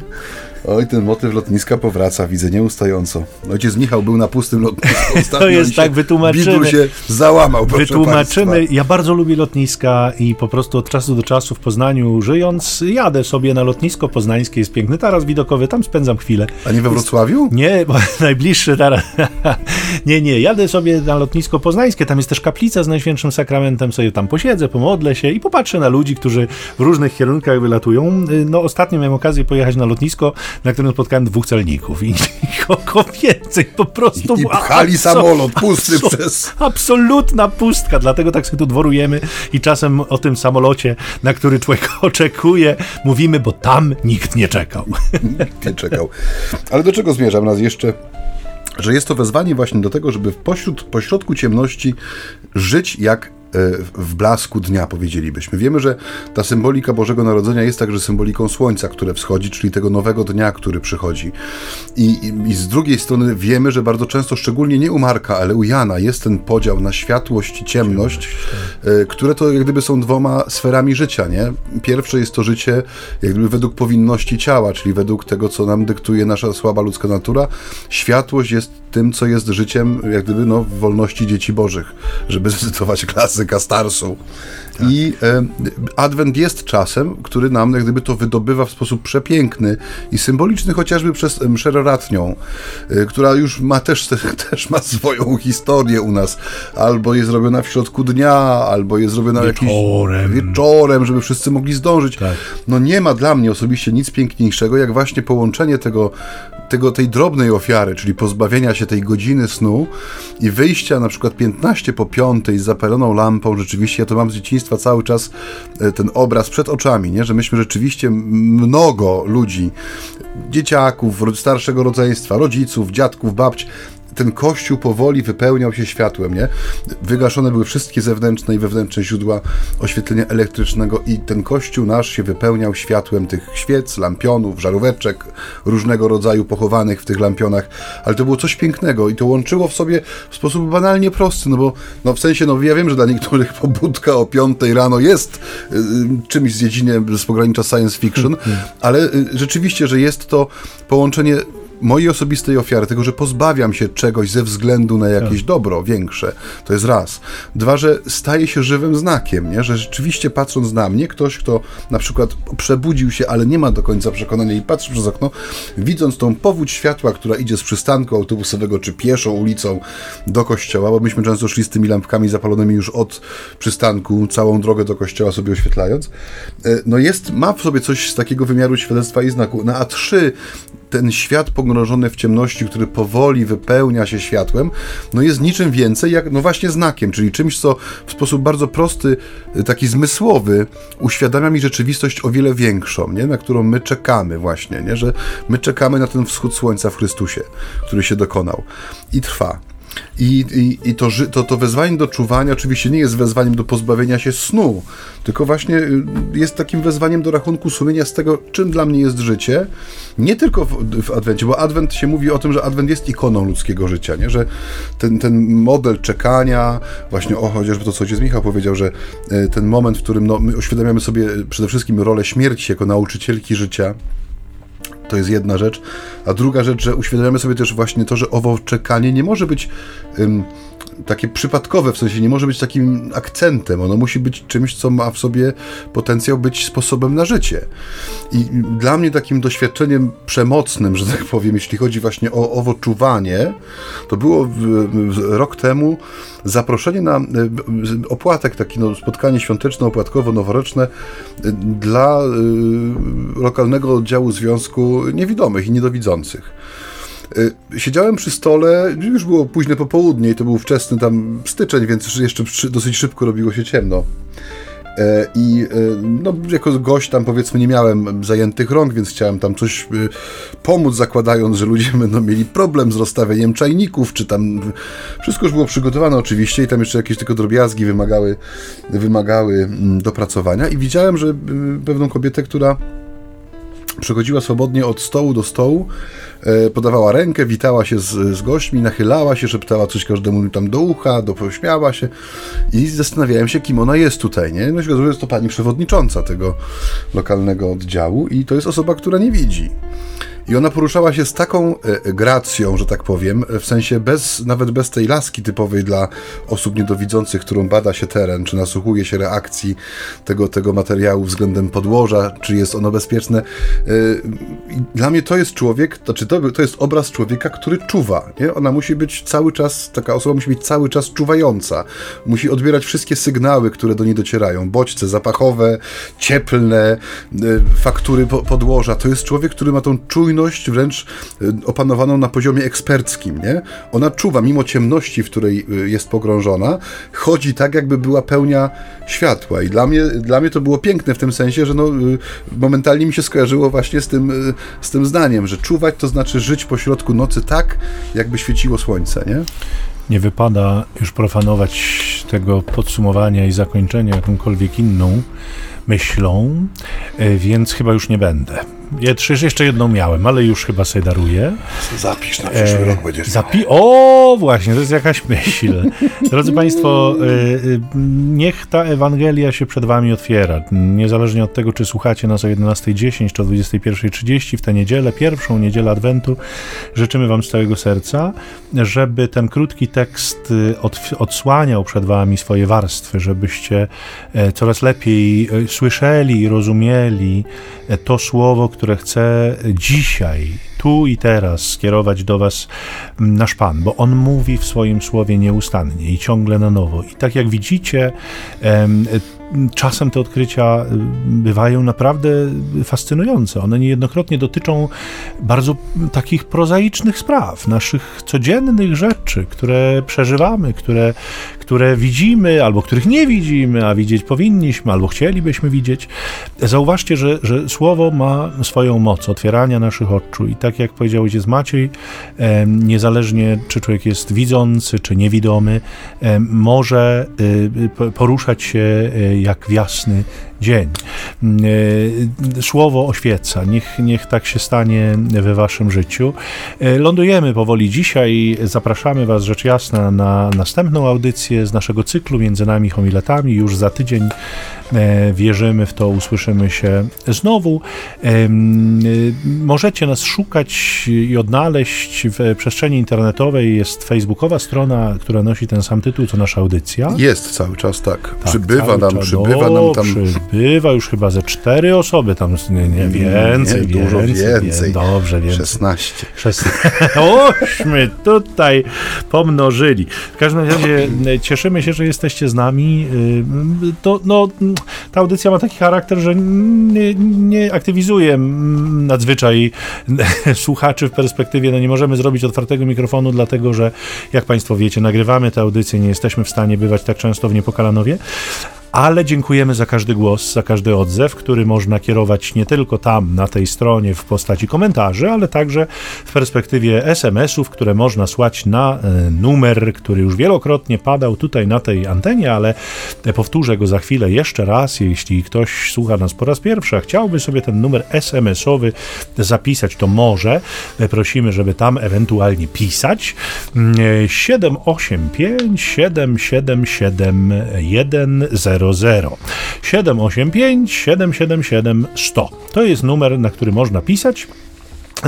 Oj, ten motyw lotniska powraca, widzę nieustająco. Ojciec Michał był na pustym lotnisku to jest tak, wytłumaczymy. się załamał, Wytłumaczymy. Państwa. Ja bardzo lubię lotniska i po prostu od czasu do czasu w Poznaniu żyjąc, jadę sobie na lotnisko poznańskie, jest piękny taras widokowy, tam spędzam chwilę. A nie we Wrocławiu? Nie, bo najbliższy taras. nie, nie, jadę sobie na lotnisko poznańskie, tam jest też kaplica z Najświętszym Sakramentem, sobie tam posiedzę, pomodlę się i popatrzę na ludzi, którzy w różnych kierunkach wylatują. No ostatnio miałem okazję pojechać na lotnisko, na którym spotkałem dwóch celników i nikogo więcej, po prostu... I, i pchali samolot pusty przez... Absolutna pustka, dlatego tak sobie tu dworujemy i czasem o tym samolocie, na który człowiek oczekuje, mówimy, bo tam nikt nie czekał. Nikt nie czekał. Ale do czego zmierzam nas jeszcze że jest to wezwanie właśnie do tego, żeby w pośród, pośrodku ciemności żyć jak w blasku dnia, powiedzielibyśmy. Wiemy, że ta symbolika Bożego Narodzenia jest także symboliką słońca, które wschodzi, czyli tego nowego dnia, który przychodzi. I, i, i z drugiej strony wiemy, że bardzo często, szczególnie nie u Marka, ale u Jana, jest ten podział na światłość i ciemność, tak. E, które to jak gdyby są dwoma sferami życia, nie? Pierwsze jest to życie jak gdyby według powinności ciała, czyli według tego, co nam dyktuje nasza słaba ludzka natura. Światłość jest tym, co jest życiem, jak gdyby, no, w wolności dzieci bożych, żeby zacytować klasy języka Starsu. Tak. I e, Adwent jest czasem, który nam jak gdyby to wydobywa w sposób przepiękny i symboliczny, chociażby przez mszę ratnią, e, która już ma też, też ma swoją historię u nas. Albo jest robiona w środku dnia, albo jest robiona wieczorem, jakimś, wieczorem żeby wszyscy mogli zdążyć. Tak. No nie ma dla mnie osobiście nic piękniejszego, jak właśnie połączenie tego tego, tej drobnej ofiary, czyli pozbawienia się tej godziny snu i wyjścia na przykład 15 po 5 z zapaloną lampą, rzeczywiście ja to mam z dzieciństwa cały czas e, ten obraz przed oczami, nie? że myśmy rzeczywiście mnogo ludzi, dzieciaków, starszego rodzeństwa, rodziców, dziadków, babć, ten kościół powoli wypełniał się światłem, nie? Wygaszone były wszystkie zewnętrzne i wewnętrzne źródła oświetlenia elektrycznego i ten kościół nasz się wypełniał światłem tych świec, lampionów, żaróweczek, różnego rodzaju pochowanych w tych lampionach, ale to było coś pięknego i to łączyło w sobie w sposób banalnie prosty, no bo no w sensie, no ja wiem, że dla niektórych pobudka o piątej rano jest y, czymś z dziedziny, z pogranicza science fiction, hmm. ale y, rzeczywiście, że jest to połączenie mojej osobistej ofiary, tego, że pozbawiam się czegoś ze względu na jakieś tak. dobro większe, to jest raz. Dwa, że staje się żywym znakiem, nie? że rzeczywiście patrząc na mnie, ktoś, kto na przykład przebudził się, ale nie ma do końca przekonania i patrzy przez okno, widząc tą powódź światła, która idzie z przystanku autobusowego czy pieszą ulicą do kościoła, bo myśmy często szli z tymi lampkami zapalonymi już od przystanku, całą drogę do kościoła sobie oświetlając, e, no jest, ma w sobie coś z takiego wymiaru świadectwa i znaku. No a trzy, ten świat pogrążony w ciemności, który powoli wypełnia się światłem, no jest niczym więcej jak, no właśnie znakiem, czyli czymś, co w sposób bardzo prosty, taki zmysłowy, uświadamia mi rzeczywistość o wiele większą, nie? na którą my czekamy właśnie, nie? że my czekamy na ten wschód słońca w Chrystusie, który się dokonał i trwa. I, i, i to, to, to wezwanie do czuwania oczywiście nie jest wezwaniem do pozbawienia się snu, tylko właśnie y, jest takim wezwaniem do rachunku sumienia z tego, czym dla mnie jest życie. Nie tylko w, w Adwencie, bo Adwent się mówi o tym, że Adwent jest ikoną ludzkiego życia, nie? że ten, ten model czekania, właśnie o chociażby to, co ojciec Michał powiedział, że y, ten moment, w którym no, my uświadamiamy sobie przede wszystkim rolę śmierci jako nauczycielki życia, to jest jedna rzecz. A druga rzecz, że uświadamiamy sobie też właśnie to, że owo czekanie nie może być takie przypadkowe, w sensie nie może być takim akcentem. Ono musi być czymś, co ma w sobie potencjał być sposobem na życie. I dla mnie takim doświadczeniem przemocnym, że tak powiem, jeśli chodzi właśnie o owo czuwanie, to było w, w, rok temu zaproszenie na opłatek, takie no, spotkanie świąteczno-opłatkowo-noworoczne dla y, lokalnego oddziału Związku Niewidomych i Niedowidzących. Y, siedziałem przy stole, już było późne popołudnie i to był wczesny tam styczeń, więc jeszcze dosyć szybko robiło się ciemno. E, I e, no, jako gość tam powiedzmy nie miałem zajętych rąk, więc chciałem tam coś y, pomóc, zakładając, że ludzie będą mieli problem z rozstawieniem czajników, czy tam wszystko już było przygotowane oczywiście i tam jeszcze jakieś tylko drobiazgi wymagały, wymagały mm, dopracowania. I widziałem, że y, pewną kobietę, która przechodziła swobodnie od stołu do stołu, e, podawała rękę, witała się z, z gośćmi, nachylała się, szeptała coś każdemu tam do ucha, dopośmiała się i zastanawiałem się, kim ona jest tutaj, nie? No się jest to pani przewodnicząca tego lokalnego oddziału i to jest osoba, która nie widzi. I ona poruszała się z taką e, gracją, że tak powiem, w sensie bez, nawet bez tej laski typowej dla osób niedowidzących, którą bada się teren, czy nasłuchuje się reakcji tego, tego materiału względem podłoża, czy jest ono bezpieczne. E, dla mnie to jest człowiek, znaczy to, to jest obraz człowieka, który czuwa. Nie? Ona musi być cały czas, taka osoba musi być cały czas czuwająca. Musi odbierać wszystkie sygnały, które do niej docierają. Bodźce zapachowe, cieplne, e, faktury podłoża. To jest człowiek, który ma tą czujność czujność wręcz y, opanowaną na poziomie eksperckim, nie? Ona czuwa, mimo ciemności, w której y, jest pogrążona, chodzi tak, jakby była pełnia światła i dla mnie, dla mnie to było piękne w tym sensie, że no, y, momentalnie mi się skojarzyło właśnie z tym, z tym zdaniem, że czuwać to znaczy żyć pośrodku nocy tak, jakby świeciło słońce, nie? Nie wypada już profanować tego podsumowania i zakończenia jakąkolwiek inną myślą, więc chyba już nie będę. Ja jeszcze jedną miałem, ale już chyba sobie daruję. Zapisz na przyszły e, rok będziesz zapi O, właśnie, to jest jakaś myśl. Drodzy Państwo, e, e, niech ta Ewangelia się przed Wami otwiera. Niezależnie od tego, czy słuchacie nas o 11.10 czy o 21.30 w tę niedzielę, pierwszą niedzielę Adwentu, życzymy Wam z całego serca, żeby ten krótki tekst e, od, odsłaniał przed Wami swoje warstwy, żebyście coraz lepiej słyszeli i rozumieli to słowo, które chcę dzisiaj, tu i teraz skierować do Was nasz Pan, bo On mówi w swoim słowie nieustannie i ciągle na nowo. I tak jak widzicie, czasem te odkrycia bywają naprawdę fascynujące. One niejednokrotnie dotyczą bardzo takich prozaicznych spraw, naszych codziennych rzeczy, które przeżywamy, które, które widzimy, albo których nie widzimy, a widzieć powinniśmy, albo chcielibyśmy widzieć. Zauważcie, że, że słowo ma swoją moc otwierania naszych oczu i tak jak powiedział ojciec Maciej, niezależnie czy człowiek jest widzący, czy niewidomy, może y, poruszać się y, jak jasny dzień. E, słowo oświeca. Niech, niech tak się stanie we waszym życiu. E, lądujemy powoli dzisiaj. Zapraszamy was rzecz jasna na następną audycję z naszego cyklu Między nami homiletami. Już za tydzień e, wierzymy w to, usłyszymy się znowu. Możecie nas szukać i odnaleźć w przestrzeni internetowej. Jest facebookowa strona, która nosi ten sam tytuł, co nasza audycja. Jest cały czas, tak. tak przybywa nam, czas. przybywa nam tam bywa już chyba ze cztery osoby tam, nie, nie więcej, nie, dużo więcej. więcej. Dobrze, więcej. 16. 16. Ośmy tutaj pomnożyli. W każdym razie cieszymy się, że jesteście z nami. To, no, ta audycja ma taki charakter, że nie, nie aktywizuje nadzwyczaj słuchaczy w perspektywie, no nie możemy zrobić otwartego mikrofonu, dlatego że jak Państwo wiecie, nagrywamy tę audycję, nie jesteśmy w stanie bywać tak często w Niepokalanowie, ale dziękujemy za każdy głos, za każdy odzew, który można kierować nie tylko tam, na tej stronie w postaci komentarzy, ale także w perspektywie SMS-ów, które można słać na e, numer, który już wielokrotnie padał tutaj na tej antenie, ale powtórzę go za chwilę jeszcze raz. Jeśli ktoś słucha nas po raz pierwszy, a chciałby sobie ten numer SMS-owy zapisać, to może. E, prosimy, żeby tam ewentualnie pisać. 785 777 100 785 777 100. To jest numer, na który można pisać.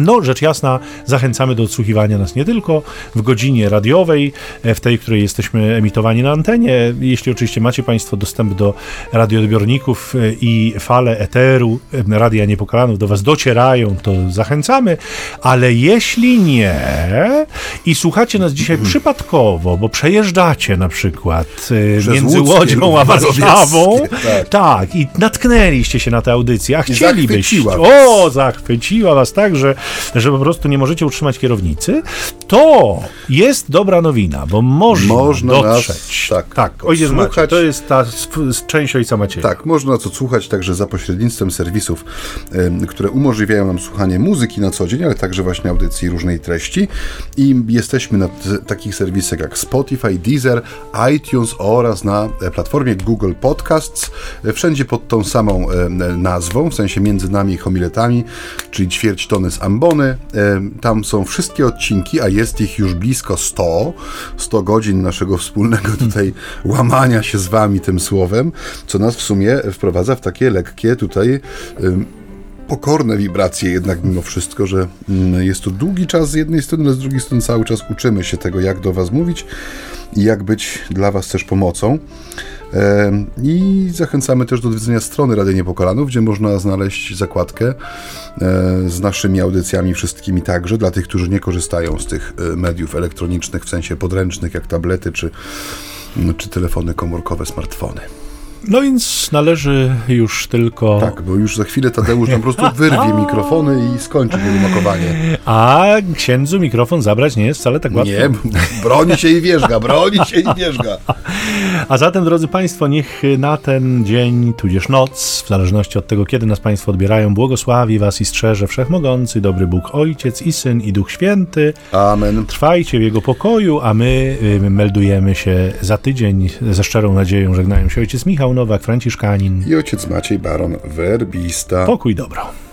No, rzecz jasna, zachęcamy do odsłuchiwania nas nie tylko w godzinie radiowej, e, w tej, której jesteśmy emitowani na antenie. Jeśli oczywiście macie Państwo dostęp do radioodbiorników e, i fale eteru e, Radia Niepokalanów do Was docierają, to zachęcamy, ale jeśli nie i słuchacie nas dzisiaj hmm. przypadkowo, bo przejeżdżacie na przykład Przez między Łodzią a Warszawą, tak. tak, i natknęliście się na tę audycję, a chcielibyście... O, zachwyciła Was tak, że po prostu nie możecie utrzymać kierownicy, to jest dobra nowina, bo można, można dotrzeć. Nas, tak, tak ojciec Maciej, to jest ta część ojca Macieja. Tak, można co słuchać także za pośrednictwem serwisów, które umożliwiają nam słuchanie muzyki na co dzień, ale także właśnie audycji różnej treści i jesteśmy na takich serwisach jak Spotify, Deezer, iTunes oraz na e, platformie Google Podcasts, e, wszędzie pod tą samą nazwą, w sensie między nami i homiletami, czyli ćwierć tony z ambony. Tam są wszystkie odcinki, a jest ich już blisko 100. 100 godzin naszego wspólnego tutaj łamania się z wami tym słowem, co nas w sumie wprowadza w takie lekkie tutaj pokorne wibracje jednak mimo wszystko, że mm, jest to długi czas z jednej strony, ale z drugiej strony cały czas uczymy się tego, jak do Was mówić i jak być dla Was też pomocą. I zachęcamy też do odwiedzenia strony Rady Niepokalanów, gdzie można znaleźć zakładkę e, z naszymi audycjami wszystkimi także, dla tych, którzy nie korzystają z tych e, mediów elektronicznych w sensie podręcznych, jak tablety czy, czy telefony komórkowe, smartfony. No więc należy już tylko. Tak, bo już za chwilę Tadeusz nam po prostu wyrwie mikrofony i skończy makowanie. A księdzu mikrofon zabrać nie jest wcale tak łatwo. Nie, broni się i wierzga, broni się i wierzga. A zatem, drodzy Państwo, niech na ten dzień, tudzież noc, w zależności od tego, kiedy nas Państwo odbierają, błogosławi Was i strzeże Wszechmogący, dobry Bóg Ojciec i Syn i Duch Święty. Amen. Trwajcie w Jego pokoju, a my meldujemy się za tydzień. Ze szczerą nadzieją żegnają się Ojciec Michał Nowak, Franciszkanin i ojciec Maciej Baron Werbista. Pokój dobro.